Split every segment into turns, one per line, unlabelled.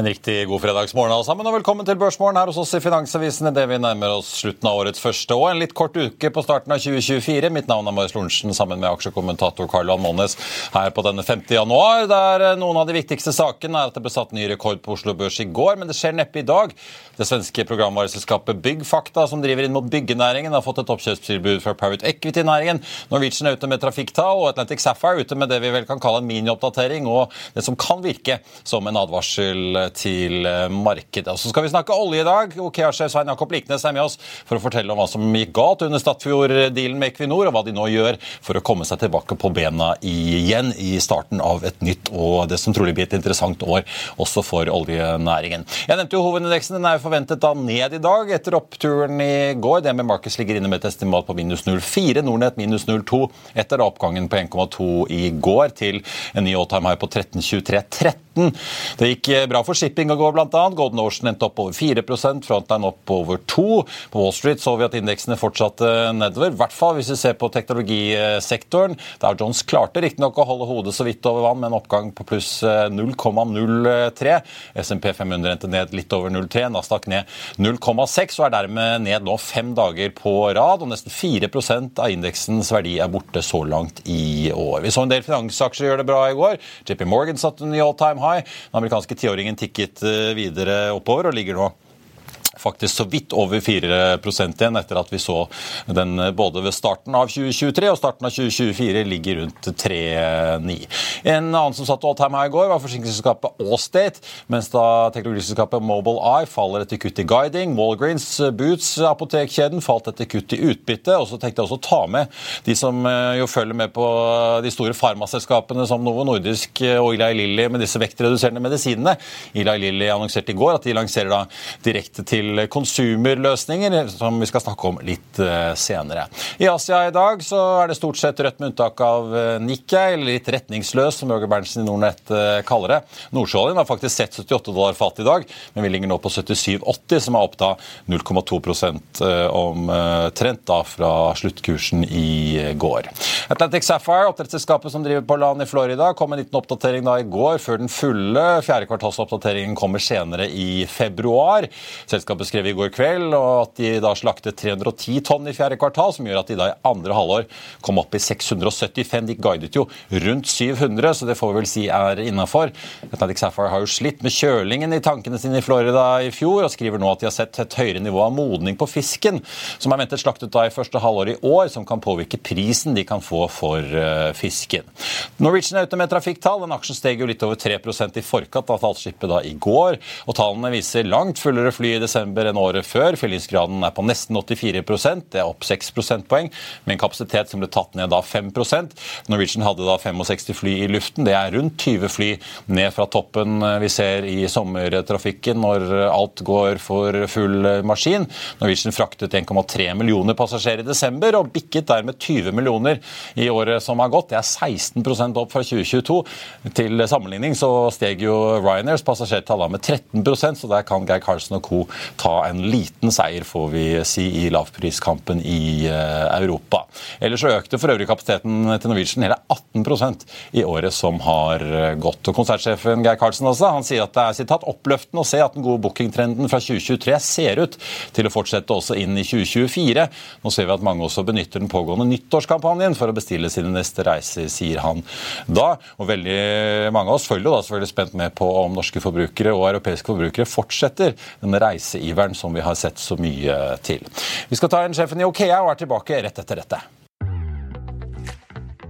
En riktig god fredagsmorgen alle sammen, og velkommen til Børsmorgen her hos oss i Finansavisen idet vi nærmer oss slutten av årets første og en litt kort uke på starten av 2024. Mitt navn er Marius Lorentzen sammen med aksjekommentator Karl Johan Månes her på denne 5. januar, der noen av de viktigste sakene er at det ble satt ny rekord på Oslo Børs i går, men det skjer neppe i dag. Det svenske programvareselskapet Byggfakta, som driver inn mot byggenæringen, har fått et oppkjøpstilbud fra Private Equity-næringen. Norwegian er ute med trafikktall, og Atlantic Sapphire er ute med det vi vel kan kalle en minioppdatering, og det som kan virke som en advarsel til markedet. Og så skal vi snakke olje i dag. OKEA-sjef Svein Jakob Liknes er med oss for å fortelle om hva som gikk galt under Statfjord-dealen med Equinor, og hva de nå gjør for å komme seg tilbake på bena igjen i starten av et nytt og det som trolig blir et interessant år også for oljenæringen. Jeg nevnte jo hovedindeksen. Den er forventet da ned i dag etter oppturen i går. DNB Markets ligger inne med et estimat på minus 0,4. Nordnett minus 0,2 etter oppgangen på 1,2 i går til en ny all time high på 13,23,13. Det gikk bra for shipping og går bl.a. Golden Ocean endte opp over 4% Frontline opp over 2 På Wall Street så vi at indeksene fortsatte nedover, i hvert fall hvis vi ser på teknologisektoren. Der Jones klarte riktignok å holde hodet så vidt over vann med en oppgang på pluss 0,03. SMP 500 endte ned litt over 0,3, Nasdaq ned 0,6 og er dermed ned nå fem dager på rad. og Nesten 4% av indeksens verdi er borte så langt i år. Vi så en del finansaksjer gjøre det bra i går. JP Morgan satte ny all time high. Den amerikanske tiåringen tikket videre oppover og ligger nå faktisk så vidt over 4 igjen etter at vi så den både ved starten av 2023 og starten av 2024 ligger rundt 3,9. En annen som satt all time high i går, var forsikringsselskapet Allstate, mens da teknologiselskapet Mobile Eye faller etter kutt i guiding. Walgreens, Boots, apotekkjeden falt etter kutt i utbytte. Og så tenkte jeg også å ta med de som jo følger med på de store farmaselskapene som Novo Nordisk og Eli Lilly med disse vektreduserende medisinene. Eli Lilly annonserte i går at de lanserer da direkte til konsumerløsninger, som vi skal snakke om litt senere. I Asia i dag så er det stort sett rødt med unntak av Nikkei, eller litt retningsløs, som Jørgen Berntsen i Nordnett kaller det. Nordsjøoljen har faktisk sett 78 dollar fatet i dag, men vi ligger nå på 77,80, som er opp da 0,2% omtrent da fra sluttkursen i går. Atlantic Sapphire, oppdrettsselskapet som driver på land i Florida, kom med en liten oppdatering da i går, før den fulle fjerdekvartalsoppdateringen kommer senere i februar. Selskapet beskrev i går kveld og at de da slaktet 310 tonn i fjerde kvartal, som gjør at de da i andre halvår kom opp i 675. De guidet jo rundt 700, så det får vi vel si er innafor. Atlantic Sapphire har jo slitt med kjølingen i tankene sine i Florida i fjor, og skriver nå at de har sett et høyere nivå av modning på fisken, som er ventet slaktet da i første halvår i år, som kan påvirke prisen de kan få for fisken. Norwegian er ute med trafikktall. Den aksjen steg jo litt over 3% i forkant av tallskipet da i går, og tallene viser langt fullere fly i desember enn året før. Fyllingsgraden er på nesten 84% Det er opp 6 prosentpoeng, med en kapasitet som ble tatt ned da 5% Norwegian hadde da 65 fly i luften. Det er rundt 20 fly ned fra toppen vi ser i sommertrafikken når alt går for full maskin. Norwegian fraktet 1,3 millioner passasjerer i desember og bikket dermed 20 millioner i året som har gått. Det er 16% opp fra 2022. Til sammenligning så steg jo Ryanairs passasjertall med 13% så der kan Geir Karlsen og co ta en liten seier, får vi si, i lavpriskampen i Europa. Ellers så økte for øvrig kapasiteten til Norwegian hele 18% i året som har gått. Og Konsertsjefen Geir Karlsen også, han sier at det er sitat, oppløftende å se at den gode bookingtrenden fra 2023 ser ut til å fortsette også inn i 2024. Nå ser vi at mange også benytter den pågående nyttårskampanjen for å bestille sine neste reiser, sier han da. Og veldig mange av oss følger da selvfølgelig spent med på om norske forbrukere og europeiske forbrukere fortsetter denne reiseiveren som vi har sett så mye til. Vi skal ta en sjefen i Okea og er tilbake rett etter dette.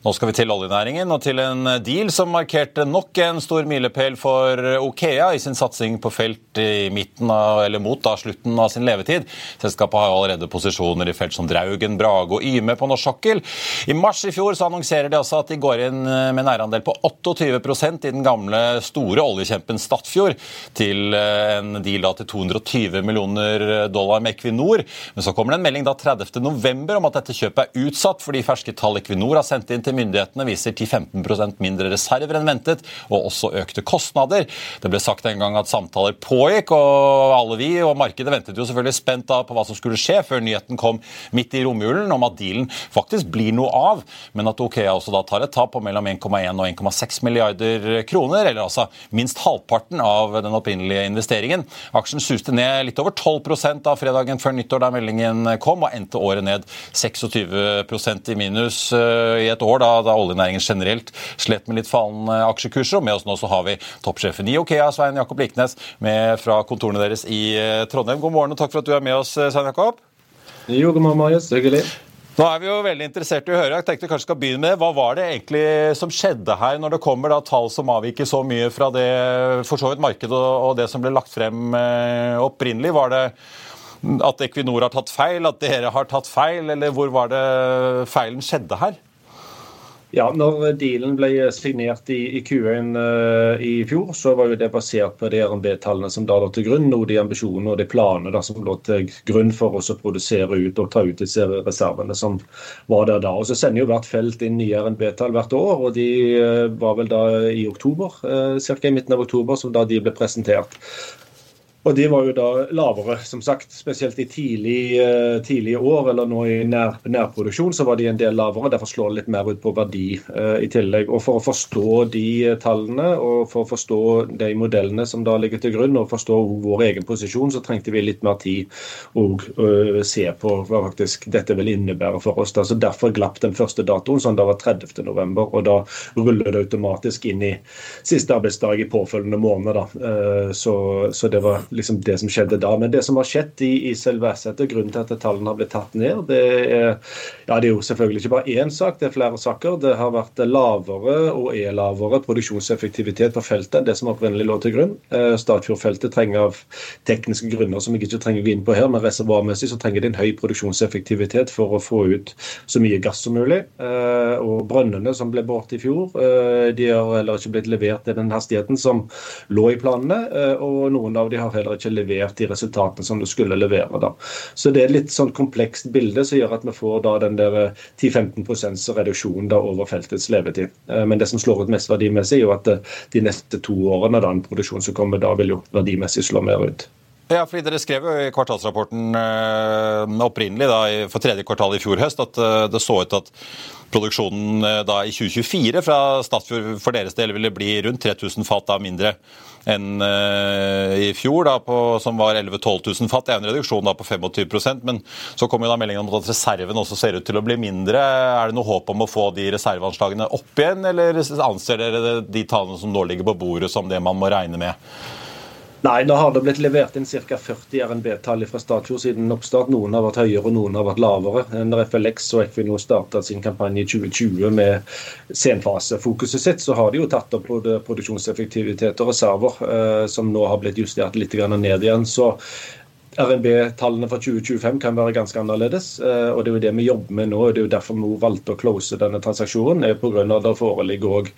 Nå skal vi til oljenæringen og til en deal som markerte nok en stor milepæl for Okea i sin satsing på felt i midten av, eller mot da, slutten av sin levetid. Selskapet har allerede posisjoner i felt som Draugen, Brage og Yme på norsk sokkel. I mars i fjor så annonserer de også at de går inn med en eierandel på 28% i den gamle, store oljekjempen Statfjord, til en deal da til 220 millioner dollar med Equinor. Men så kommer det en melding da 30.11 om at dette kjøpet er utsatt fordi ferske tall Equinor har sendt inn til til myndighetene viser 10-15% mindre reserver enn ventet, og også økte kostnader. Det ble sagt en gang at samtaler pågikk, og alle vi og markedet ventet jo selvfølgelig spent da på hva som skulle skje, før nyheten kom midt i romjulen om at dealen faktisk blir noe av, men at Okea også da tar et tap på mellom 1,1 og 1,6 milliarder kroner, eller altså minst halvparten av den opprinnelige investeringen. Aksjen suste ned litt over 12% av fredagen før nyttår da meldingen kom, og endte året ned 26% i minus eh, i et år da, da oljenæringen generelt slet med litt fallende aksjekurser. Og med oss nå så har vi toppsjefen i Okea, Svein Jakob Liknes, med fra kontorene deres i eh, Trondheim. God morgen og takk for at du er med oss, eh, Svein Jakob.
Jo, god morgen, Marius. Hyggelig.
Nå er vi jo veldig interessert i å høre. Jeg tenkte vi kanskje skal begynne med Hva var det egentlig som skjedde her, når det kommer da tall som avviker så mye fra det for så vidt markedet og det som ble lagt frem eh, opprinnelig? Var det at Equinor har tatt feil, at dere har tatt feil, eller hvor var det feilen skjedde her?
Ja, når dealen ble signert i, i Q1 uh, eh, i fjor, så var jo det basert på de RNB-tallene som da lå til grunn, og de ambisjonene og de planene som lå til grunn for oss å produsere ut og ta ut disse reservene som var der da. Og Så sender jo hvert felt inn nye RNB-tall hvert år, og de uh, var vel da i oktober, uh, ca. i midten av oktober, som da de ble presentert. Og de var jo da lavere, som sagt. Spesielt i tidlig, eh, tidlig år, eller nå i nær, nærproduksjon, så var de en del lavere. Derfor slår det litt mer ut på verdi uh, i tillegg. Og For å forstå de eh, tallene og for å forstå de modellene som da ligger til grunn, og forstå vår egen posisjon, så trengte vi litt mer tid og uh, se på hva faktisk dette vil innebære for oss. Da. Så Derfor glapp den første datoen, som da var 30.11. Og da ruller det automatisk inn i siste arbeidsdag i påfølgende måned. Da. Uh, så, så det var liksom det som skjedde da. Men det som har skjedd i, i selve assetet, grunnen til at tallene har blitt tatt ned, det er, ja, det er jo selvfølgelig ikke bare én sak, det er flere saker. Det har vært lavere og er lavere produksjonseffektivitet på feltet enn det som opprinnelig lå til grunn. Eh, Statfjordfeltet trenger av tekniske grunner som jeg ikke trenger å gå inn på her, men reservoarmessig så trenger det en høy produksjonseffektivitet for å få ut så mye gass som mulig. Eh, og brønnene som ble båret i fjor, eh, de har heller ikke blitt levert til den hastigheten som lå i planene, og noen av de har heller ikke levert de resultatene som du skulle levere. da. Så det er et litt sånn komplekst bilde som gjør at vi får da den der 10-15 reduksjon da over feltets levetid. Men det som slår ut mest verdimessig, er jo at de neste to årene, da en produksjon som kommer da, vil jo verdimessig slå mer ut.
Ja, fordi Dere skrev jo i kvartalsrapporten øh, opprinnelig da, for tredje kvartal i fjor høst at øh, det så ut at produksjonen øh, da i 2024 fra Statfjord for deres del ville bli rundt 3000 fat da mindre enn i fjor, da, på, som var 11 000-12 000 fat. Det er en reduksjon da på 25% men så kom jo da meldingen om at reserven også ser ut til å bli mindre. Er det noe håp om å få de reserveanslagene opp igjen, eller anser dere de tallene som nå ligger på bordet som det man må regne med?
Nei, nå har det blitt levert inn ca. 40 RNB-tall fra Statfjord siden oppstart. Noen har vært høyere og noen har vært lavere. Når FLX og Equinor starta sin kampanje i 2020 med senfasefokuset sitt, så har de jo tatt opp både produksjonseffektivitet og reserver, eh, som nå har blitt justert litt ned igjen. Så RNB-tallene for 2025 kan være ganske annerledes. Eh, og Det er jo det vi jobber med nå. og Det er jo derfor vi valgte å close denne transaksjonen. er grunn av Det foreligger òg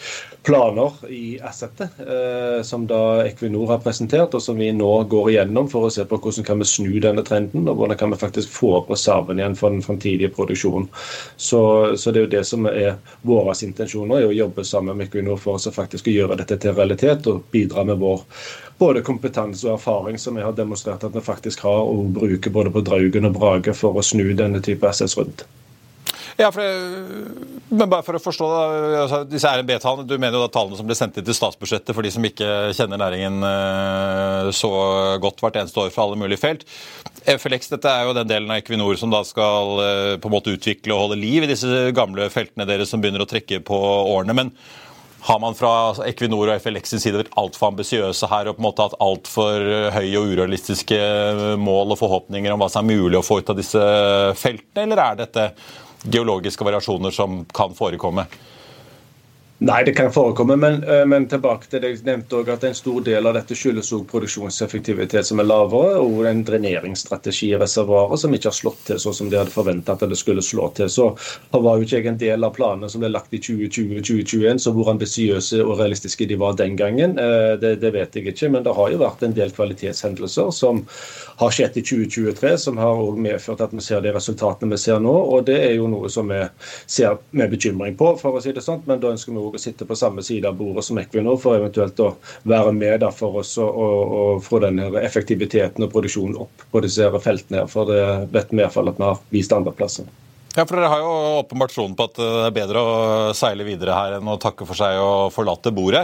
planer i assettet eh, som da Equinor har presentert, og som vi nå går igjennom for å se på hvordan kan vi snu denne trenden, og hvordan kan vi faktisk få opp reserven igjen for den framtidige produksjonen. Så, så, det er jo det som er våre intensjoner, er å jobbe sammen med Equinor for å faktisk gjøre dette til realitet og bidra med vår både kompetanse og erfaring som vi har demonstrert at vi faktisk har, og bruker både på Draugen og Brage for å snu denne type SS rundt.
Ja, for det, men bare for å forstå da, altså, disse RNB-tallene, Du mener jo da tallene som ble sendt inn til statsbudsjettet for de som ikke kjenner næringen uh, så godt hvert eneste år fra alle mulige felt. FLX dette er jo den delen av Equinor som da skal uh, på en måte utvikle og holde liv i disse gamle feltene deres som begynner å trekke på årene. men har man fra Equinor og FLX sin side vært altfor ambisiøse her og på en måte hatt altfor høye og urealistiske mål og forhåpninger om hva som er mulig å få ut av disse feltene, eller er dette geologiske variasjoner som kan forekomme?
Nei, det kan forekomme, men, eh, men tilbake til det jeg nevnte også, at en stor del av dette skyldes også produksjonseffektivitet som er lavere, og en dreneringsstrategi i reservoaret som ikke har slått til sånn som de hadde forventa at det skulle slå til. Så var jo ikke jeg en del av planene som ble lagt i 2020-2021, så hvor ambisiøse og realistiske de var den gangen, eh, det, det, vet jeg ikke. Men det har jo vært en del kvalitetshendelser som har skjedd i 2023, som har også medført at vi ser de resultatene vi ser nå. Og det er jo noe som vi ser med bekymring på, for å si det sånn. Men da ønsker vi også å sitte på samme side av bordet som Equinor for eventuelt å være med for oss å, få den effektiviteten og produksjonen opp på disse feltene. For det vet vi iallfall at vi har vist andreplasser.
Ja, for Dere har jo åpenbart troen på at det er bedre å seile videre her enn å takke for seg og forlate bordet.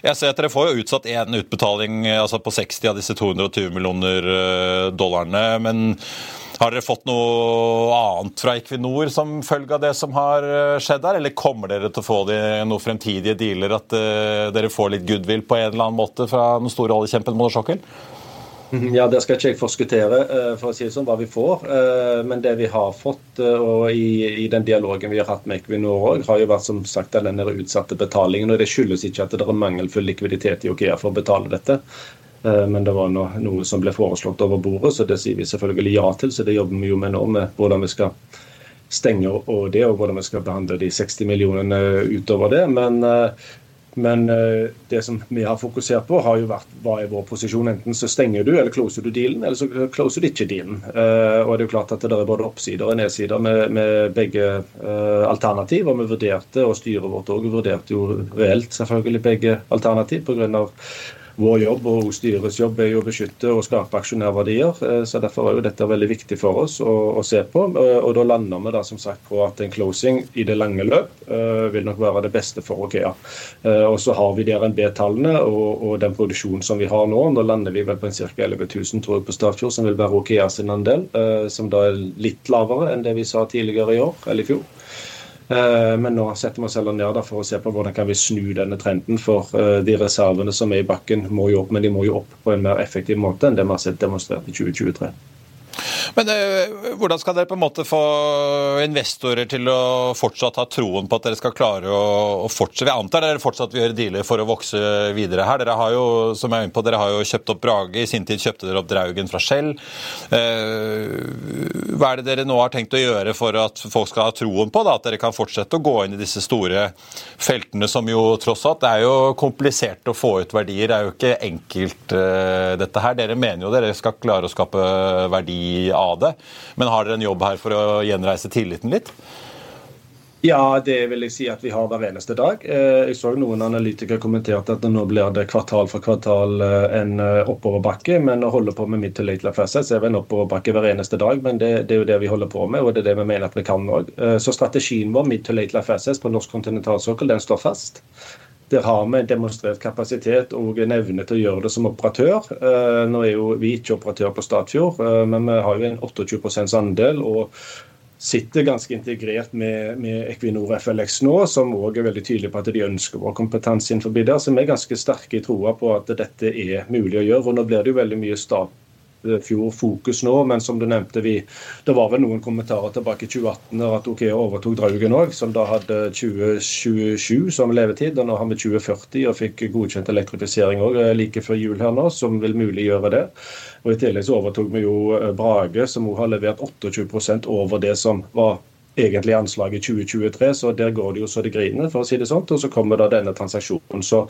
Jeg ser at Dere får jo utsatt én utbetaling altså på 60 av disse 220 millioner eh, dollarene. men har dere fått noe annet fra Equinor som følge av det som har eh, skjedd her, eller kommer dere til å få noen fremtidige dealer, at dere får litt goodwill på en eller annen måte fra den store oljekjempen Mona Sokkel?
Mhm, ja, Det skal ikke jeg forskuttere, eh, for å si det sånn, hva vi får. Men det vi har fått, og i, den dialogen vi har hatt med Equinor òg, har jo vært som sagt denne utsatte betalingen. og Det skyldes ikke at det er mangelfull likviditet i OKEA for å betale dette. Eh, men det var noe som ble foreslått over bordet, så det sier vi selvfølgelig ja til. Så det jobber vi jo med nå, med hvordan vi skal stenge og det, og hvordan vi skal behandle de 60 millionene utover det. Men, eh, men eh, det som vi har fokusert på, har jo vært hva er vår posisjon. Enten så stenger du eller closer du dealen, eller så closer du ikke dealen. Og det er jo klart at det er både oppsider og nedsider med, med begge alternativ. Og vi vurderte, og styret vårt òg vurderte jo reelt selvfølgelig begge alternativ pga vår jobb og styrets jobb er jo å beskytte og skape aksjonærverdier. Eh, så Derfor er jo dette veldig viktig for oss å, å se på. Eh, og Da lander vi da som sagt på at en closing i det lange løp uh, vil nok være det beste for Okea. Og Så har vi DRNB-tallene og, og, den produksjonen som vi har nå. Da lander vi vel på en ca. 11 000 tror jeg, på Statfjord, som vil være Okea sin andel. Som da er litt lavere enn det vi sa tidligere i år, eller i fjor. Men nå setter vi oss heller ned for å se på hvordan kan vi snu denne trenden. For de reservene som er i bakken må jo opp, men de må jo opp på en mer effektiv måte enn det vi har sett demonstrert i 2023.
Men øh, Hvordan skal dere på en måte få investorer til å fortsatt ha troen på at dere skal klare å, å fortsette? Vi antar dere fortsatt vil gjøre dealer for å vokse videre her. Dere har jo som jeg er inne på, dere har jo kjøpt opp Brage, i sin tid kjøpte dere opp Draugen fra Shell. Uh, hva er det dere nå har tenkt å gjøre for at folk skal ha troen på da, at dere kan fortsette å gå inn i disse store feltene, som jo tross alt Det er jo komplisert å få ut verdier. Det er jo ikke enkelt uh, dette her. Dere mener jo dere skal klare å skape verdi av det. Men har dere en jobb her for å gjenreise tilliten litt?
Ja, det vil jeg si at vi har hver eneste dag. Eh, jeg så noen analytikere kommenterte at nå blir det kvartal for kvartal eh, en eh, oppoverbakke. Men å holde på med mid to late life assets er en oppoverbakke hver eneste dag. Men det, det, er jo det vi holder på med, og det er det vi mener at vi kan òg. Så strategien vår mid to late life på norsk kontinentalsokkel den står fast. Der har vi demonstrert kapasitet og en evne til å gjøre det som operatør. Eh, nå er jo vi ikke operatør på Statfjord, eh, men vi har jo en 28% andel. og sitter ganske integrert med, med, Equinor FLX nå, som òg er veldig tydelig på at de ønsker vår kompetanse innenfor der. Så vi er ganske sterke i troa på at dette er mulig å gjøre. og Nå blir det jo veldig mye stat fjor fokus nå, men som du nevnte, vi, det var vel noen kommentarer tilbake i 2018 når at OK overtok Draugen òg, som da hadde 2027 som levetid. og Nå har vi 2040 og fikk godkjent elektrifisering òg eh, like før jul her nå, som vil muliggjøre det. Og I tillegg så overtok vi jo eh, Brage, som òg har levert 28% over det som var egentlig anslaget i 2023, så der går det jo så det griner, for å si det sånn. Og så kommer da denne transaksjonen. Så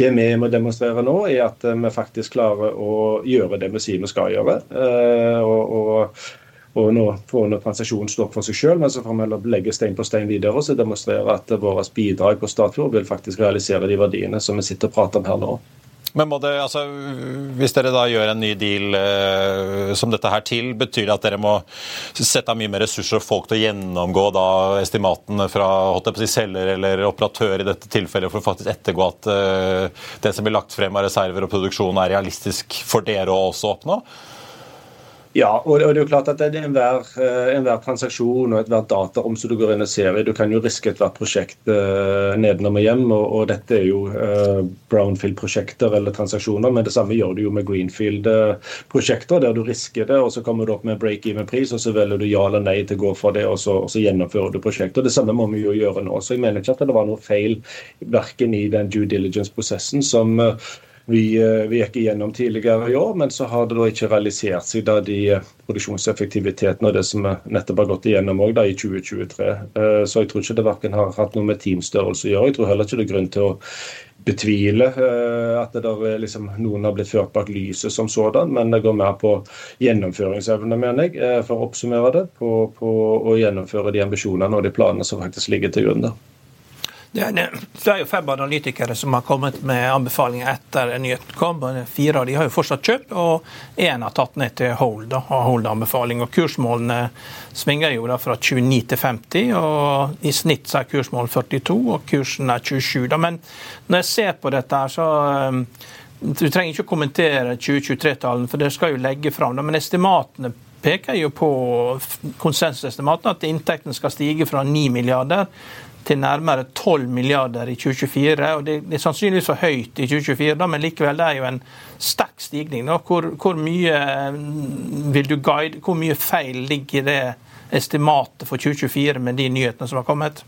det vi må demonstrere nå, er at eh, vi faktisk klarer å gjøre det vi sier vi skal gjøre. Eh, og, og, og nå får nå transaksjonen stå for seg selv, men så får vi heller legge stein på stein videre og så demonstrere at vårt bidrag på Statfjord vil faktisk realisere de verdiene som vi sitter og prater om her nå.
Men det, altså, Hvis dere da gjør en ny deal eh, som dette her til, betyr det at dere må sette av mye mer ressurser og folk til å gjennomgå da estimatene fra selger eller operatør i dette tilfellet, for å faktisk ettergå at eh, det som blir lagt frem av reserver og produksjon er realistisk for dere å også oppnå?
Ja, og det er jo klart at er enhver, eh, enhver transaksjon og ethvert datarom som du går inn og ser i. Du kan jo riske ethvert prosjekt eh, nedenom og hjem, og, og, dette er jo eh, brownfield-prosjekter eller transaksjoner. Men det samme gjør du jo med greenfield-prosjekter, der du risker det, og så kommer du opp med break-even-pris, og så velger du ja eller nei til å gå for det, og så, og så gjennomfører du prosjektet. Det samme må vi jo gjøre nå. Så jeg mener ikke at det var noe feil verken i den due diligence-prosessen som uh, vi, eh, vi, gikk igjennom tidligere i år, men så har det da ikke realisert seg da de eh, produksjonseffektiviteten og det som nettopp har gått igjennom også, i 2023. Eh, så jeg tror ikke det verken har hatt noe med teamstørrelse å gjøre. Jeg tror heller ikke det er grunn til å betvile at det der, liksom, noen har blitt ført bak lyset som sådan, men det går mer på gjennomføringsevne, mener jeg, for å oppsummere det. På, på å gjennomføre de ambisjonene og de planene som faktisk ligger til grunn der.
Det er, det er jo fem analytikere som har kommet med anbefalinger etter nyheten kom. Fire av de har jo fortsatt kjøpt, og én har tatt ned til hold. Da, hold-anbefaling. Og Kursmålene svinger jo da fra 29 til 50, og i snitt så er kursmålet 42, og kursen er 27. Da. Men når jeg ser på dette her, så um, Du trenger ikke å kommentere 2023-tallene, for det skal jo legge fram. Men estimatene peker jo på konsensusestimatene at inntektene skal stige fra 9 milliarder til nærmere 12 milliarder i 2024. og Det, det er sannsynligvis for høyt i 2024, da, men likevel det er jo en sterk stigning. Hvor, hvor, mye mm, vil du guide, hvor mye feil ligger i det estimatet for 2024 med de nyhetene som har kommet?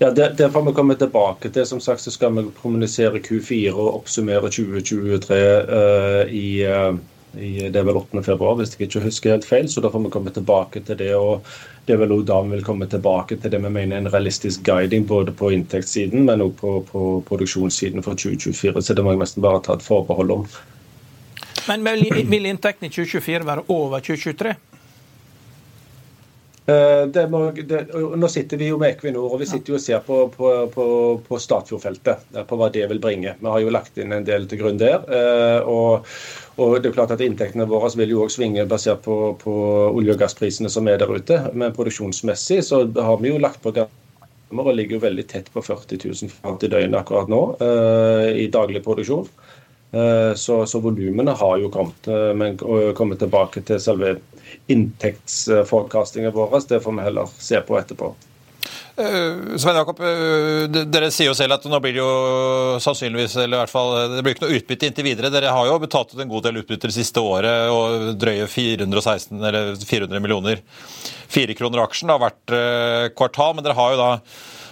Ja, det, det, får vi komme tilbake til. Som sagt så skal vi kommunisere Q4 og oppsummere 2023 uh, eh, i uh, i, det er vel 8. februar, hvis jeg ikke husker helt feil. Så da får vi komme tilbake til det. og Det er vel også da vi vil komme tilbake til det vi mener er en realistisk guiding både på inntektssiden, men også på, på produksjonssiden for 2024. Så det må jeg nesten bare ta et forbehold om.
Men vil inntekten i 2024 være over 2023?
Eh, må, det, nå sitter vi jo med Equinor og vi sitter jo og ser på, på, på, på Statfjordfeltet. Eh, på hva det vil bringe. Vi har jo lagt inn en del til grunn der. Eh, og, og det er klart at Inntektene våre vil jo også svinge basert på, olje- og gassprisene som er der ute. Men produksjonsmessig så har vi jo lagt på og ligger jo veldig tett på 40 000 fat i døgnet akkurat nå i daglig produksjon. Så, så volumene har jo kommet, men kommet tilbake til selve inntektsforecastingen vår. Det får vi heller se på etterpå.
Uh, Svein Jakob, uh, dere sier jo selv at nå blir det jo sannsynligvis eller i hvert fall, det blir ikke noe utbytte inntil videre. Dere har jo betalt ut en god del utbytte det siste året, og drøye 416 eller 400 millioner. Fire kroner aksjen har vært kvartal, men dere har jo da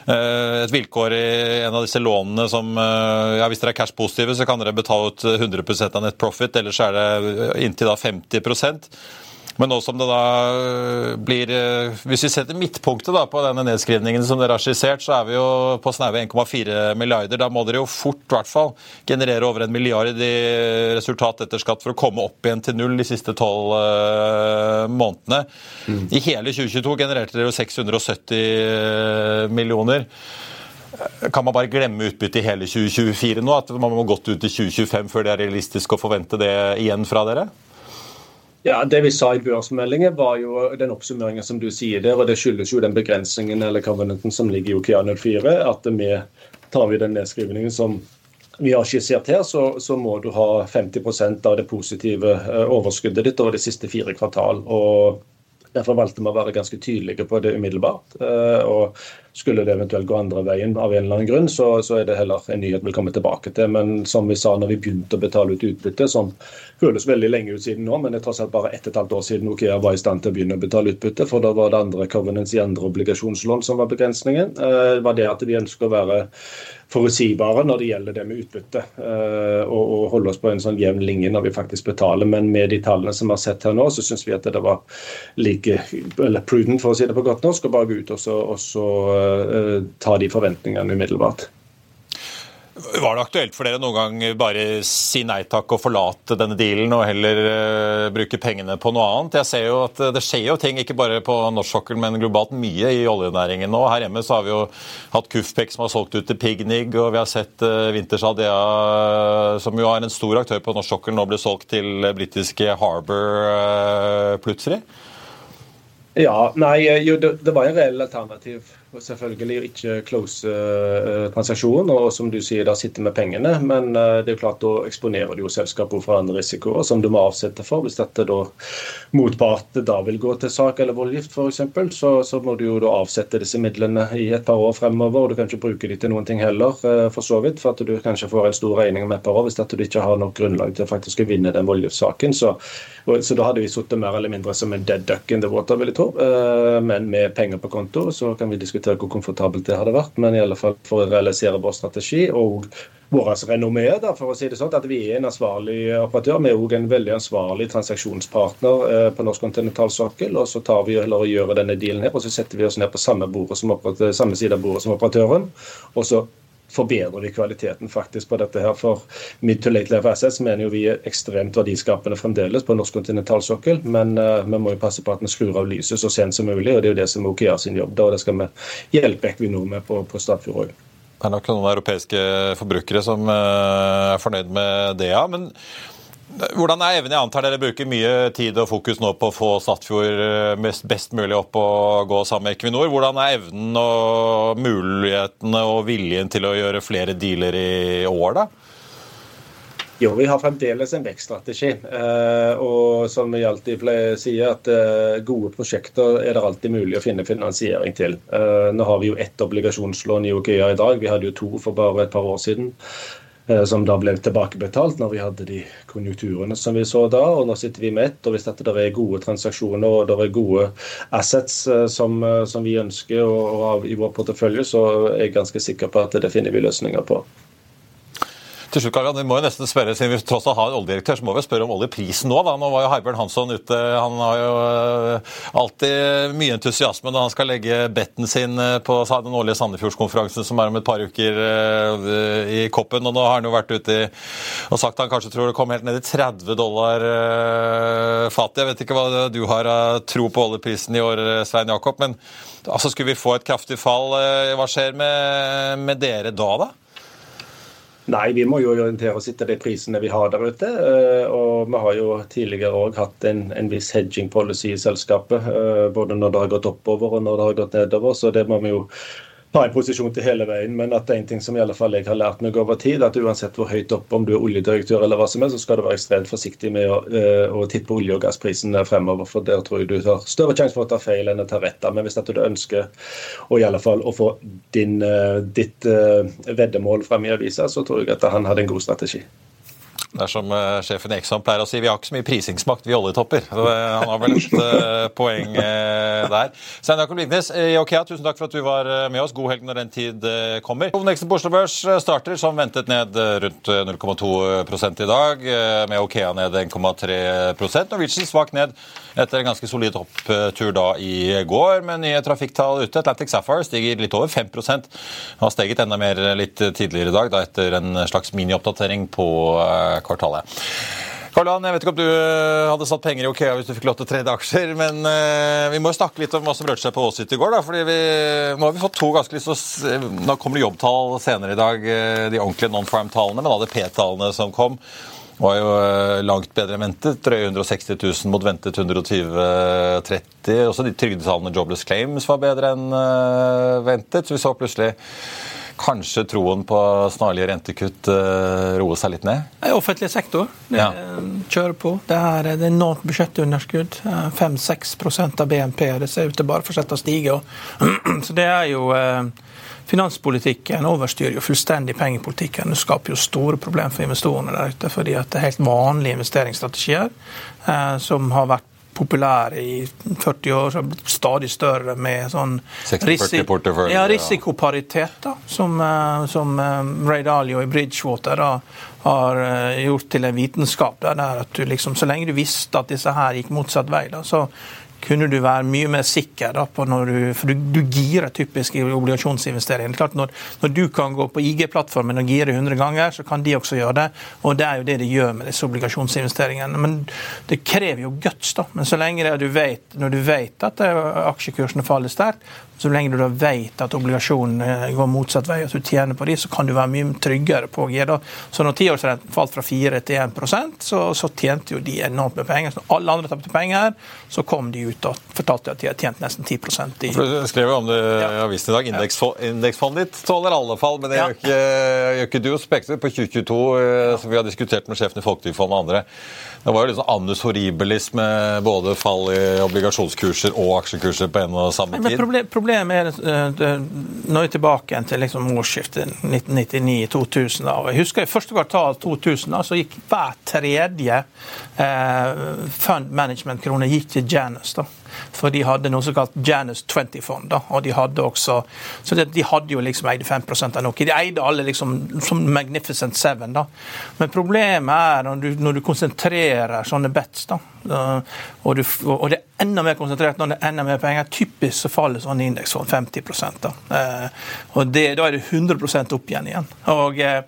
et vilkår i en av disse lånene som ja, Hvis dere er cash-positive, så kan dere betale ut 100 av net profit, ellers er det inntil da 50 men nå som det da øh, blir øh, Hvis vi setter midtpunktet da på denne nedskrivningen som dere har skissert, så er vi jo på snaue 1,4 milliarder. Da må dere jo fort i hvert fall generere over en milliard i resultat etter skatt for å komme opp igjen til null de siste tolv uh, månedene. Mm. I hele 2022 genererte dere jo 670 millioner. Kan man bare glemme utbyttet i hele 2024 nå? At man må gått ut til 2025 før det er realistisk å forvente det igjen fra dere?
Ja, Det vi sa i børsmeldingen, var jo den oppsummeringen som du sier der. og Det skyldes jo den begrensningen eller covenanten som ligger i OKA 04. At vi tar vi den nedskrivningen som vi har skissert her, så, så må du ha 50% av det positive eh, overskuddet ditt over de siste fire kvartal. og Derfor valgte vi å være ganske tydelige på det umiddelbart. Eh, og skulle det eventuelt gå andre veien av en eller annen grunn, så, så er det heller en nyhet vi kommer tilbake til. Men som vi sa når vi begynte å betale ut utbytte, som føles veldig lenge ut siden nå, men det er tross alt bare ett og et halvt år siden Okea var i stand til å begynne å betale utbytte, for da var det andre covenants i andre obligasjonslån som var begrensningen. Eh, det var det at vi ønsker å være forutsigbare når det gjelder det med utbytte. Eh, og, og, holde oss på en sånn jevn linje når vi faktisk betaler. Men med de tallene som vi har sett her nå, så syns vi at det var like eller prudent, for å si det på godt norsk, å bare gå ut og så, og så ta de forventningene umiddelbart.
Var det aktuelt for dere noen gang bare si nei takk og forlate denne dealen og heller uh, bruke pengene på noe annet? Jeg ser jo at Det skjer jo ting, ikke bare på norsk sokkel, men globalt mye i oljenæringen nå. Her hjemme så har vi jo hatt Kufpek som har solgt ut til Pignig, og vi har sett uh, Winters Adea, som jo er en stor aktør på norsk sokkel, nå bli solgt til britiske Harbour uh, plutselig.
Ja, nei, jo, det, det var en reell alternativ selvfølgelig ikke close uh, transaksjon, og som du sier, da sitter med pengene. Men uh, det er jo klart, da eksponerer du jo selskapet for andre risikoer som du må avsette for. Hvis dette da motpart da vil gå til sak eller voldgift f.eks., så, så må du jo da avsette disse midlene i et par år fremover. og Du kan ikke bruke de til noen ting heller, uh, for så vidt. For at du kanskje får en stor regning om et par år hvis dette du ikke har nok grunnlag til å faktisk vinne den voldgiftssaken. Så, så, da hadde vi sittet mer eller mindre som en dead duck in the water, vil jeg tro. Men med penger på konto så kan vi diskutere diskutere hvor komfortabelt det hadde vært, men i alle fall for å realisere vår strategi og vår renommé, da, for å si det sånn, at vi er en ansvarlig operatør. Vi er òg en veldig ansvarlig transaksjonspartner eh, på norsk kontinentalsokkel. og Så tar vi heller og gjør denne dealen her, og så setter vi oss ned på samme, samme side av bordet som operatøren. og så forbedrer vi kvaliteten faktisk på dette her. For mid to late level assets mener jo vi er ekstremt verdiskapende fremdeles på norsk kontinentalsokkel, men uh, vi må jo passe på at vi skrur av lyset så sent som mulig, og det er jo det som er OKR sin jobb. da, og Det skal vi hjelpe Equinor med på, på Stadfjord òg.
Det er nok noen europeiske forbrukere som uh, er fornøyd med det, ja. men hvordan er evnen? Jeg antar dere bruker mye tid og fokus nå på å få Statfjord eh, best mulig opp og gå sammen med Equinor. Hvordan er evnen og mulighetene og viljen til å gjøre flere dealer i år, da?
Jo, vi har fremdeles en vekststrategi. Eh, og som vi alltid sier, at eh, gode prosjekter er det alltid mulig å finne finansiering til. Nå har vi jo ett obligasjonslån i OKEA i dag. Vi hadde jo to for bare et par år siden. Eh, som da ble tilbakebetalt når vi hadde de konjunkturene som vi så da. og Nå sitter vi med ett. og Hvis der er gode transaksjoner og det er gode assets eh, som, eh, som vi ønsker å ha i vår portefølje, så er jeg ganske sikker på at det finner vi løsninger på.
Til slutt, Karl, vi må jo nesten spørre, Siden vi tross alt har en oljedirektør, så må vi spørre om oljeprisen nå. da. Nå var jo Herbjørn Hansson ute. Han har jo eh, alltid mye entusiasme når han skal legge betten sin eh, på den årlige Sandefjordskonferansen som er om et par uker eh, i koppen. Og nå har han jo vært ute og sagt at han kanskje tror det kommer helt ned i 30 dollar fatet. Jeg vet ikke hva du har av tro på oljeprisen i år, Svein Jakob. Men altså, skulle vi få et kraftig fall, hva skjer med, med dere da, da?
Nei, vi må jo orientere oss etter de prisene vi har der ute. Eh, og vi har jo tidligere òg hatt en, en, viss hedging policy i selskapet. Eh, både når det har gått oppover og når det har gått nedover. Så det må vi jo ta en posisjon til hele veien, men at det er en ting som i alle fall jeg har lært meg over tid, at uansett hvor høyt opp, om du er oljedirektør eller hva som helst, så skal du være ekstremt forsiktig med å, uh, å tippe olje- og gassprisen fremover. For der tror jeg du har større sjanse for å ta feil enn å ta rett. Men hvis at du ønsker å, i alle fall, å få din, uh, ditt uh, veddemål frem i avisa, så tror jeg at han hadde en god strategi.
Det er som uh, sjefen i Exxon pleier å si, vi har ikke så mye prisingsmakt, vi oljetopper. Så, uh, han har vel et uh, poeng der. Stein Jakob Lignes, i Okea, tusen takk for at du var med oss. God helg når den tid kommer. Hovedveksten på Oslo Børs starter som ventet ned rundt 0,2 i dag, med Okea ned 1,3% Norwegian svakt ned etter en ganske solid opptur da i går, med nye trafikktall ute. Atlantic Sapphire stiger litt over 5% har steget enda mer litt tidligere i dag, da etter en slags minioppdatering på kvartalet. Karl jeg vet ikke om du eh, hadde satt penger i Okea hvis du fikk lov til å trede aksjer, men uh, vi må jo snakke litt om hva som rørte seg på Wall Street i går. da, fordi vi, Nå har vi fått to ganske lyst til Nå kommer det jobbtall senere i dag, eh, de ordentlige non-farm-tallene, men da det P-tallene som kom var jo langt bedre enn ventet. Drøye 160 000 mot ventet 120-30. Også de trygdetallene Jobless Claims var bedre enn ventet. Så vi så plutselig kanskje troen på snarlige rentekutt uh, roe seg litt ned?
Offentlig sektor. Ja. kjører på. Det er et enormt budsjettunderskudd. 5-6% av BNP. Det ser ut til bare fortsette å stige. Så det er jo Finanspolitikken overstyrer jo fullstendig pengepolitikken. Det skaper jo store problemer for investorene der ute, fordi det er helt vanlige investeringsstrategier som har vært populære i 40 år, så stadig større med sånn
risik
ja, risikoparitet, da, som, eh, som eh, Ray Dalio i Bridgewater da, har eh, gjort til en vitenskap. Der, at du liksom, Så lenge du visste at disse her gikk motsatt vei, da, så kunne du være mye mer sikker da, på når du For du, du girer typisk i obligasjonsinvesteringer. Klart når, når, du kan gå på IG-plattformen og gire 100 ganger, så kan de også gjøre det. Og det er jo det de gjør med disse obligasjonsinvesteringene. Men det krever jo guts, da. Men så lenge du vet, når du vet at aksjekursene faller sterkt, så lenge du da vet at obligasjonene går motsatt vei, at du tjener på de, så kan du være mye tryggere på G. det. Så når tiårsrenten falt fra 4 til 1 så, så tjente jo de enormt med penger. Så når alle andre tapte penger, så kom de ut og fortalte at de hadde tjent nesten 10 i
Du skrev om det i avisen i dag. Indeksfondet ditt tåler alle fall, men det gjør ikke, gjør ikke du. Spekter på 2022, eh, som vi har diskutert med sjefen i Folketrygdfondet og andre. Det var jo liksom annus horribilis med både fall i obligasjonskurser og aksjekurser på en og samme tid.
Men Problemet er uh, Nå er vi tilbake til liksom årsskiftet 1999-2000. Jeg husker i første kvartal 2000 da, så gikk hver tredje eh, fund management-krone gikk til Janus. Da. For de hadde noe som kalt Janus 20-fond. og De hadde også, så de hadde jo liksom eide 5 av noe. De eide alle liksom som Magnificent Seven. da. Men problemet er når du, når du konsentrerer sånne bets, da, og, du, og, det er enda mer konsentrert når det er enda mer penger. Typisk så faller sånn indeks sånn 50 da. Eh, og det, Da er det 100 opp igjen igjen. Og, eh,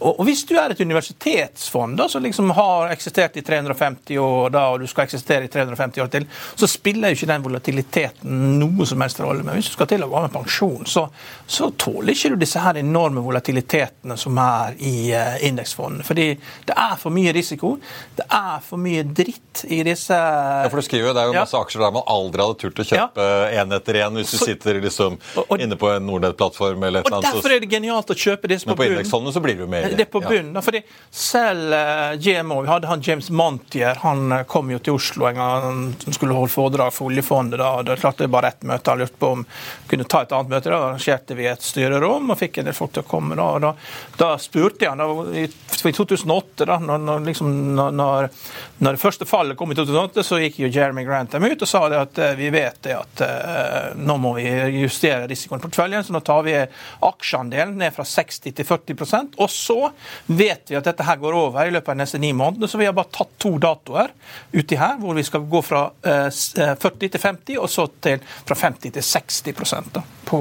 og, hvis du er et universitetsfond da, som liksom har eksistert i 350 år, da, og du skal eksistere i 350 år til, så spiller jo ikke den volatiliteten noe som helst rolle. Men hvis du skal til å gå med pensjon, så, så tåler ikke du disse her enorme volatilitetene som er i uh, indeksfondene. Fordi det er for mye risiko, det er for mye dritt i disse
Ja, for du skriver jo det er jo masse ja. aksjer der man aldri hadde turt å kjøpe én ja. etter én hvis du så, sitter liksom og, og, inne på en Nordnett-plattform eller et eller
annet. Og derfor er det genialt å kjøpe disse
på bunnen. Men på indeksfondene så blir du mer
Det er på bunnen. Ja. fordi selv uh, eh, GMO, vi hadde han James Montier, han uh, kom jo til Oslo en gang han skulle holde foredrag for oljefondet. da, og Det er bare ett møte. Han lurte på om vi kunne ta et annet møte. Da arrangerte vi et styrerom og fikk en del folk til å komme. Da, og da, da spurte jeg han, i, i 2008, da når, når, liksom, når, når det første fallet kom i 2008, så gikk jo Jeremy Grantham ut og sa det at uh, vi vet det at uh, nå må vi justere risikoen i porteføljen, så nå tar vi aksjeandelen ned fra 60 til 40% Og så vet vi at dette her går over i løpet av de neste ni månedene, så vi har bare tatt to datoer uti her, hvor vi skal gå fra uh, eh, 40 til 50, og så til, fra 50 til 60 da, på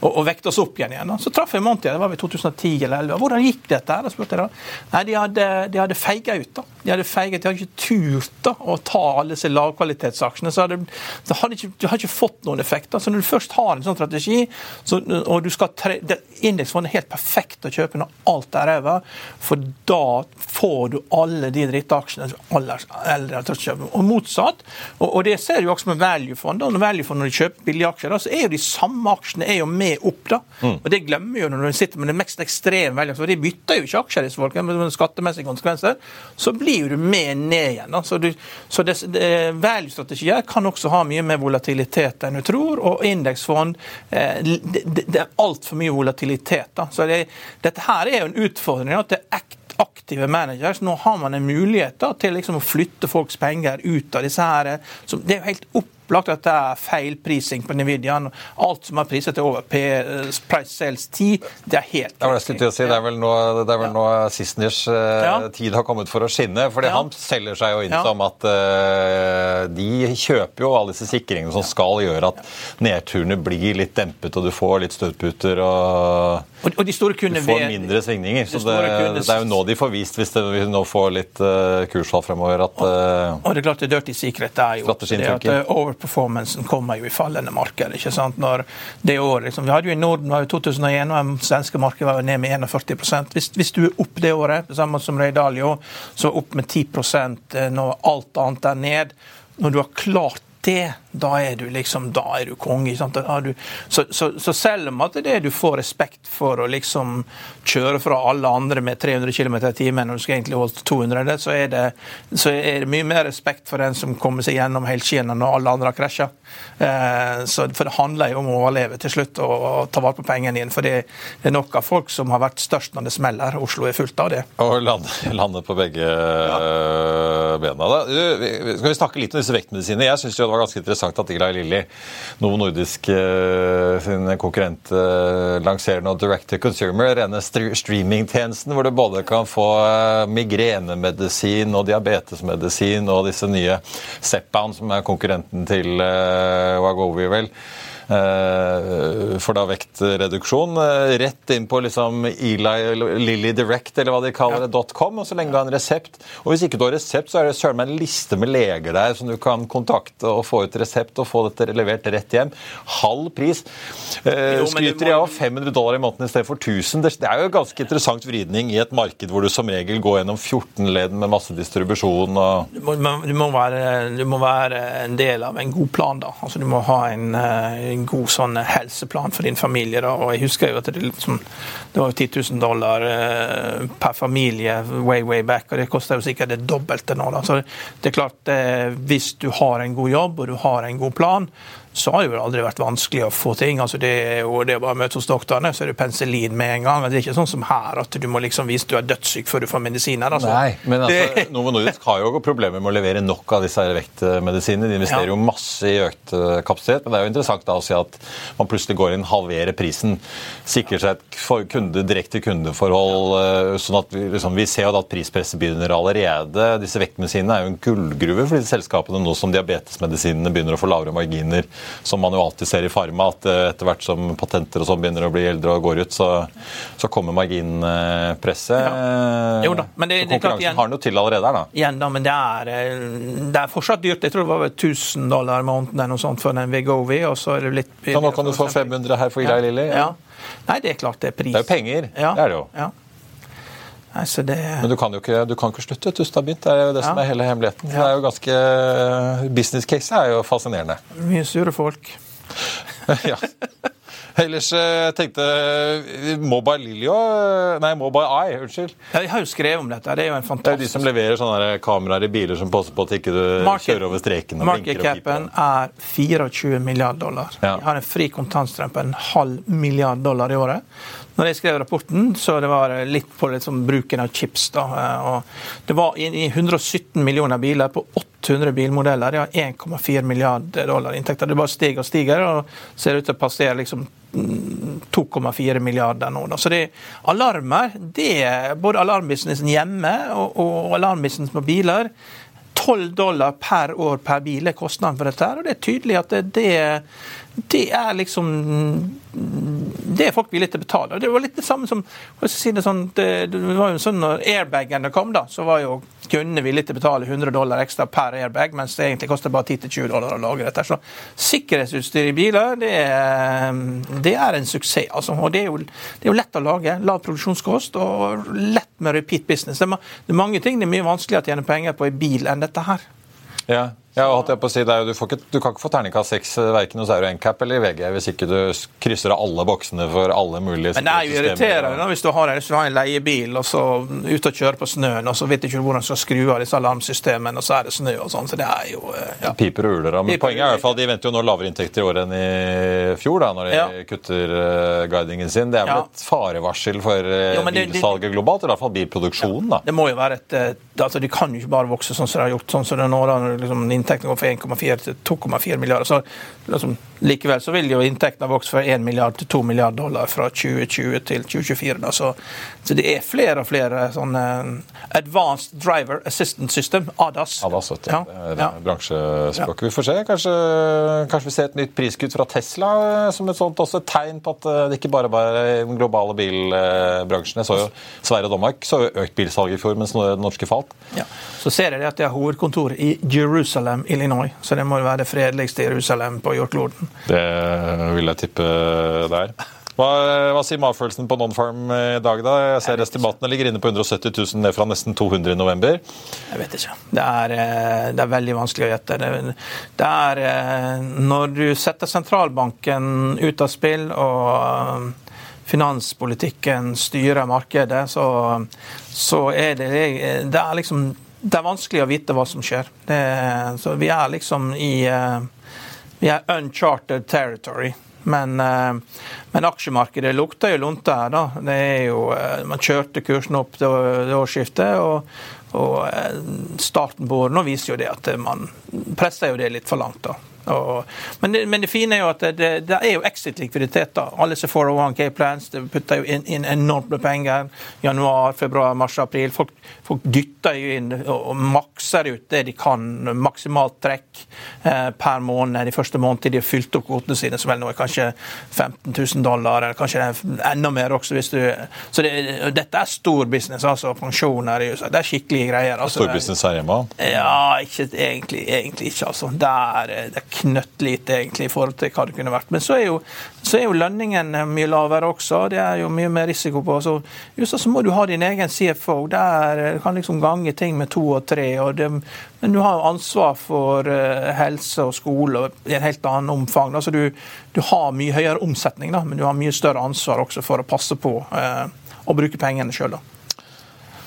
og, og vekte oss opp igjen. igjen. Så traff jeg Monty, det var i 2010 eller 2011. Hvordan gikk dette? her? spurte jeg da. Nei, De hadde, de hadde feiga ut. da. De hadde feiget, de hadde ikke turt da, å ta alle disse lavkvalitetsaksjene. så hadde, det hadde ikke, Du har ikke fått noen effekt. da. Så Når du først har en sånn strategi, så, og du skal tre, Indeksfondet er helt perfekt å kjøpe når alt er ræva, for da får du alle de drittaksjene aller eldre Og motsatt. Og, og, det ser du også med valuefond. Når valuefond når de kjøper billige aksjer, da, så er jo de samme aksjene er jo med opp. da. Mm. Og Det glemmer jo når du sitter med det mest ekstreme valget, de bytter jo ikke aksjer, disse folkene, med skattemessige konsekvenser. Så blir du med ned igjen. Så, du, så det, det, value-strategier kan også ha mye mer volatilitet enn du tror, og indeksfond eh, det, det, er altfor mye volatilitet. da. Så det, dette her er jo en utfordring. at det er aktive managers. Nå har man en mulighet da, til liksom å flytte folks penger ut av disse her. Så det er jo helt opp opplagt at det er feil prising på Nvidia. Alt som er priset til over P, price sales 10, det er helt
Det, si. det er vel nå, det er vel nå Sisners uh, ja. tid har kommet for å skinne. fordi ja. Han selger seg jo inn ja. som at uh, de kjøper jo alle disse sikringene som skal gjøre at nedturene blir litt dempet, og du får litt støtputer og,
og, og de store
du får mindre svingninger. så det, det, er jo nå de får vist, hvis vi nå får litt uh, kursfall fremover, at
og, og det er klart det dirty secret er jo det at over performancen kommer jo i fallende marked. ikke sant? Når det året, liksom, Vi hadde jo i Norden var jo 2001, og det svenske markedet var jo ned med 41% hvis, hvis du er opp det året, det samme som Røydalio, så opp med 10 eh, når alt annet er ned. Når du har klart det, da er du liksom, da er du konge. Du, så, så, så, selv om at det er du får respekt for å liksom kjøre fra alle andre med 300 km i timen når du skal egentlig holde 200, så er, det, så er det mye mer respekt for den som kommer seg gjennom helskinnet når alle andre har krasja. Eh, for det handler jo om å overleve til slutt og, og ta vare på pengene dine. For det er nok av folk som har vært størst når det smeller. Oslo er fullt av det.
Og lande, lande på begge ja. bena. Da. Skal vi snakke litt om disse vektmedisinene? Jeg syns det var ganske interessant at Eli Lilly, Novo Nordisk uh, sin konkurrent, uh, lanserer nå Direct to Consumer, rene streamingtjenesten, hvor du både kan få uh, migrenemedisin og diabetesmedisin og disse nye Zepbound, som er konkurrenten til Wagovi, vel. Eh, for da vektreduksjon. Eh, rett inn på liksom Eli, Lilly Direct, eller hva de kaller det, .com, og så lenge du har en resept. Og hvis ikke du har resept, så er det søren meg en liste med leger der som du kan kontakte og få ut resept og få dette levert rett hjem. Halv pris. Eh, skryter de av 500 dollar i måneden i stedet for 1000? Det er jo en ganske interessant vridning i et marked hvor du som regel går gjennom 14 ledd med masse distribusjon og
du må, du må, være, du må være en del av en god plan, da. Altså, du må ha en en god sånn helseplan for din familie. Da. Og jeg husker jo at det, liksom, det var 10 000 dollar eh, per familie way, way back, og det koster jo sikkert det dobbelte nå. Da. Så det er klart, eh, hvis du har en god jobb og du har en god plan, så har det jo aldri vært vanskelig å få ting. Altså det, er jo det å bare møte hos doktorene, så er det penicillin med en gang. Det er ikke sånn som her, at du må liksom vise du er dødssyk før du får medisiner. Altså.
Nei, men altså, Novo Nordisk har jo problemer med å levere nok av disse vektmedisinene. De investerer ja. jo masse i økt eh, kapasitet. Men det er jo interessant da å si at man plutselig går inn, halverer prisen, sikrer seg et kunde, direkte kundeforhold. Eh, sånn at vi, liksom, vi ser jo at prispresset begynner allerede. Disse vektmedisinene er jo en gullgruve for disse selskapene nå som diabetesmedisinene begynner å få lavere marginer som man jo alltid ser i Farma, at eh, etter hvert som patenter og sånn begynner å bli eldre og går ut, så, så kommer marginpresset. Ja.
Jo da, men det,
så konkurransen igjen, har noe til allerede her, da.
Igjen da, men det er, eh, det er fortsatt dyrt. Jeg tror det var 1000 dollar måneden eller noe sånt for den Vegovi, og så er det litt
Så nå kan du få 500 her for Eli Lilly?
Ja. ja. Nei, det er klart det er pris.
Det er jo penger. Ja. Det er det jo. Ja.
Nei, det...
Men du kan jo ikke, du kan ikke slutte. Det er jo det ja. som er hele hemmeligheten. Ja. Det er jo ganske, Business case er jo fascinerende.
Mye sure folk.
ja. Ellers eh, tenkte Mobile Lilio Nei, Mobile Eye, unnskyld.
Jeg har jo skrevet om dette. Det er jo en fantastisk...
Det er de som leverer sånne kameraer i biler som passer på at ikke du market, kjører over streken. og
Market capen er 24 milliard dollar. Ja. De har en fri kontantstrøm på en halv milliard dollar i året. Når jeg skrev rapporten, så det var litt på liksom bruken av chips. da, og Det var i 117 millioner biler på 800 bilmodeller. De har 1,4 milliarder dollar inntekter. Det bare stiger og stiger, og ser ut til å passere liksom 2,4 milliarder nå. Da. Så det alarmer, det er både alarmbusinessen hjemme og, og alarmbusinessen på biler 12 dollar per år per bil er kostnaden for dette. og Det er tydelig at det, det er liksom det er folk villige til å betale. Det var litt det samme som si det, sånn, det, det, var jo sånn når airbagene kom, da, så var jo kundene villige til å betale 100 dollar ekstra per airbag, mens det egentlig koster bare 10-20 dollar å lage dette. Så sikkerhetsutstyr i biler, det er, det er en suksess. Altså, og det er, jo, det er, jo, lett å lage. Lav produksjonskost og lett med repeat business. Det er, mange ting det er mye vanskeligere å tjene penger på i bil enn dette her.
Ja, ja, holdt jeg på å si, jo, du, ikke, du, kan ikke få terningkast seks eh, verken hos Euro NCAP eller i VG hvis ikke du krysser av alle boksene for alle mulige
Men det er jo irriterende hvis du har, hvis du har en leiebil og så ut og kjører på snøen, og så vet du ikke hvordan du skal skru av disse alarmsystemene, og så er det snø og sånn. Så det er jo
eh, ja. Piper og uler. Men Piper poenget er i hvert fall de venter jo nå lavere inntekter i år enn i fjor, da, når de ja. kutter uh, guidingen sin. Det er vel ja. et farevarsel for jo, det, bilsalget globalt, i hvert fall bilproduksjonen. da.
Det må jo være et altså De kan jo ikke bare vokse sånn som de har gjort, sånn som det nå, da, når liksom, inntektene går fra 1,4 til 2,4 milliarder. Så liksom, likevel så vil jo inntektene vokse fra 1 milliard til 2 milliard dollar fra 2020 til 2024. Da. Så, så, det er flere og flere sånne Advanced Driver Assistance System, ADAS.
ADAS, vet. Ja. Det er bransjespråket. Ja. Vi får se. Kanskje, kanskje, vi ser et nytt priskutt fra Tesla eh, som et sånt også et tegn på at eh, det ikke bare bare er den globale bilbransjen. Jeg så jo Sverige og Danmark så jo økt bilsalget i fjor, mens det norske falt.
Ja. Så ser jeg at det er hovedkontor i Jerusalem, Illinois. Så det må jo være det fredeligste Jerusalem på jordkloden.
Det vil jeg tippe det er. Hva, hva, sier magefølelsen på Nonfarm i dag, da? Jeg ser Estimatene ligger inne på 170 000 ned fra nesten 200 i november.
Jeg vet ikke. Det er, eh, det er veldig vanskelig å gjette. Det, det, er eh, Når du setter sentralbanken ut av spill og eh, finanspolitikken styrer markedet, så, så er det, det er liksom det er vanskelig å vite hva som skjer. Det, så vi er liksom i vi er uncharted territory. Men, eh, men, aksjemarkedet lukter jo lunte her, da. Det er jo, eh, man kjørte kursen opp det, årsskiftet, og, og eh, starten på året nå viser jo det at man presser jo det litt for langt. da. Og, men, det, men, det, fine er jo at det, det er jo exit-likviditet. da. Alle som får 401K-plans det putter jo inn, inn, enormt med penger. Januar, februar, mars, april. Folk, folk dytter jo inn og, makser ut det de kan. Maksimalt trekk eh, per måned de første månedene de har fylt opp kvotene sine, som vel nå er kanskje 15 000 dollar, eller kanskje er enda mer også. hvis du... Så det, dette er stor business, altså. Pensjoner i USA. Det er skikkelige greier. Altså,
stor business her hjemme?
Ja, ikke, egentlig, egentlig ikke. altså. Det er, det er knøttlite egentlig i forhold til hva det kunne vært. Men så er jo, så er jo lønningen mye lavere også. Det er jo mye mer risiko på. Så USA så må du ha din egen CFO. Der du kan liksom gange ting med to og tre. Og det, men du har jo ansvar for uh, helse og skole i en helt annen omfang. Altså du, du, har mye høyere omsetning, da, men du har mye større ansvar også for å passe på eh, å bruke pengene sjøl.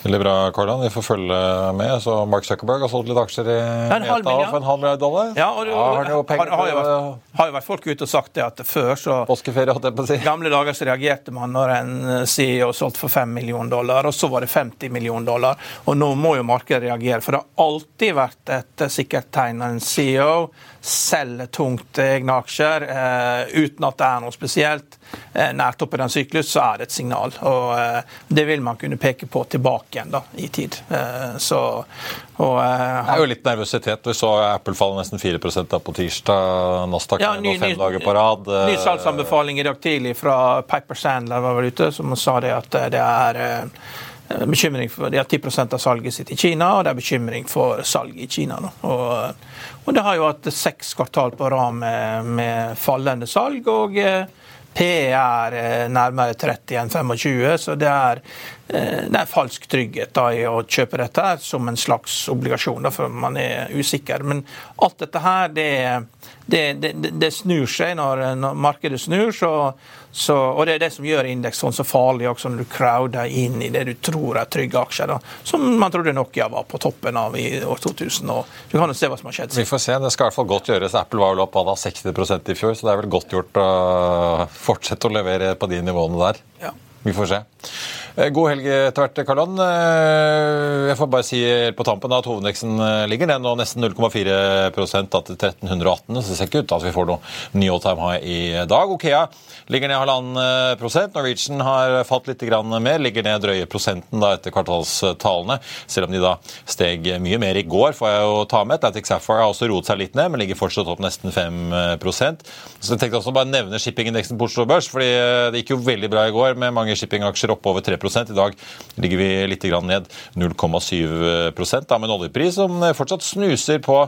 Veldig bra, Karlan. Vi får følge med. Så Mark Zuckerberg har solgt litt aksjer i Meta for en halv milliard dollar.
Ja, og, ja, har, jo har, har, jo vært, har jo vært folk ute og sagt det at før så
Påskeferie, holdt jeg på å si.
gamle dager så reagerte man når en eh, CEO solgte for 5 millioner dollar, og så var det 50 millioner dollar. Og nå må jo markedet reagere, for det har alltid vært et eh, sikkert tegn av en CEO selger tungt egne aksjer eh, uten at det er noe spesielt eh, nært oppe i den syklus, så er det et signal. Og eh, det vil man kunne peke på tilbake igjen da, i tid. Eh, så,
og, eh, det er jo litt nervøsitet. Vi så Apple falle nesten 4 da på tirsdag. Nasdaq ja, ny, fem ny, dager på rad.
Ny eh, salgsanbefaling i dag tidlig fra Piper Sandler var vel ute, som sa det at det er bekymring for, De har 10 av salget sitt i Kina, og det er bekymring for salg i Kina. Og, og, det har jo hatt seks kvartal på rad med, med, fallende salg. og PE er eh, nærmere 30 enn 25, så det er, eh, det er falsk trygghet da, i å kjøpe dette her som en slags obligasjon, da, for man er usikker. Men alt dette her, det, det, det snur seg når, når markedet snur. så så, og Det er det som gjør indeks sånn så farlig også, når du crowder inn i det du tror er trygge aksjer. Da. Som man trodde Nokia var på toppen av i år 2000. og Du kan jo se hva som har skjedd.
Vi får se. Det skal i hvert fall godt gjøres. Apple var vel opp av 60 i fjor, så det er vel godt gjort å fortsette å levere på de nivåene der. Ja. Vi får se. Eh, god helg etter hvert, Karl-Ann. Eh, jeg får bare si på tampen at hovedindeksen eh, ligger ned nå nesten 0,4 til 1318. Så det ser ikke ut til at vi får noe ny all time high i dag. Okea ligger ned halvannen prosent. Norwegian har falt litt mer, ligger ned drøye prosenten da etter kvartalstallene. Selv om de da steg mye mer i går, får jeg jo ta med. Atlantic Sapphire har også roet seg litt ned, men ligger fortsatt opp nesten 5% Så jeg tenkte også bare nevne shippingindeksen på Oslo Børs, fordi det gikk jo veldig bra i går med mange shippingaksjer opp over 3 I dag ligger vi litt ned 0,7 da, med en oljepris som fortsatt snuser på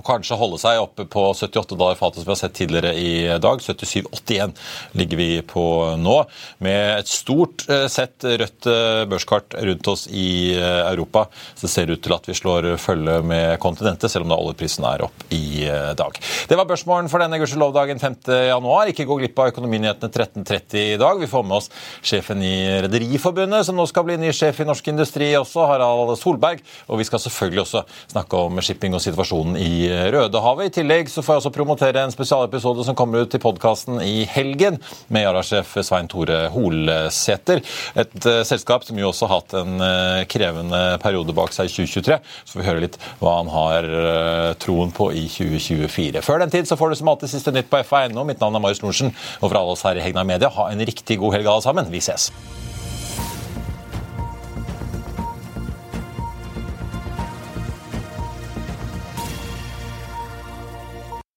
og kanskje holde seg oppe på 78 dollar fatet som vi har sett tidligere i dag. 77,81 ligger vi på nå, med et stort eh, sett rødt eh, børskart rundt oss i eh, Europa. Så det ser ut til at vi slår følge med kontinentet, selv om da oljeprisen er opp i dag. Det var børsmålen for denne gudskjelov-dagen 5.1. Ikke gå glipp av Økonominyhetene 13.30 i dag. Vi får med oss sjefen i Rederiforbundet, som nå skal bli ny sjef i Norsk Industri også, Harald Solberg. Og vi skal selvfølgelig også snakke om shipping og situasjonen i Rødehavet. I tillegg så får jeg også promotere en spesialepisode som kommer ut til podkasten i helgen, med Yara-sjef Svein Tore Holsæter. Et uh, selskap som jo også har hatt en uh, krevende periode bak seg i 2023. Så får vi høre litt hva han har uh, troen på i 2024. Før den tid så får du som alltid siste nytt på FA.no. Mitt navn er Marius Lorentzen, og for alle oss her i Hegna Media, ha en riktig god helg alle sammen. Vi ses.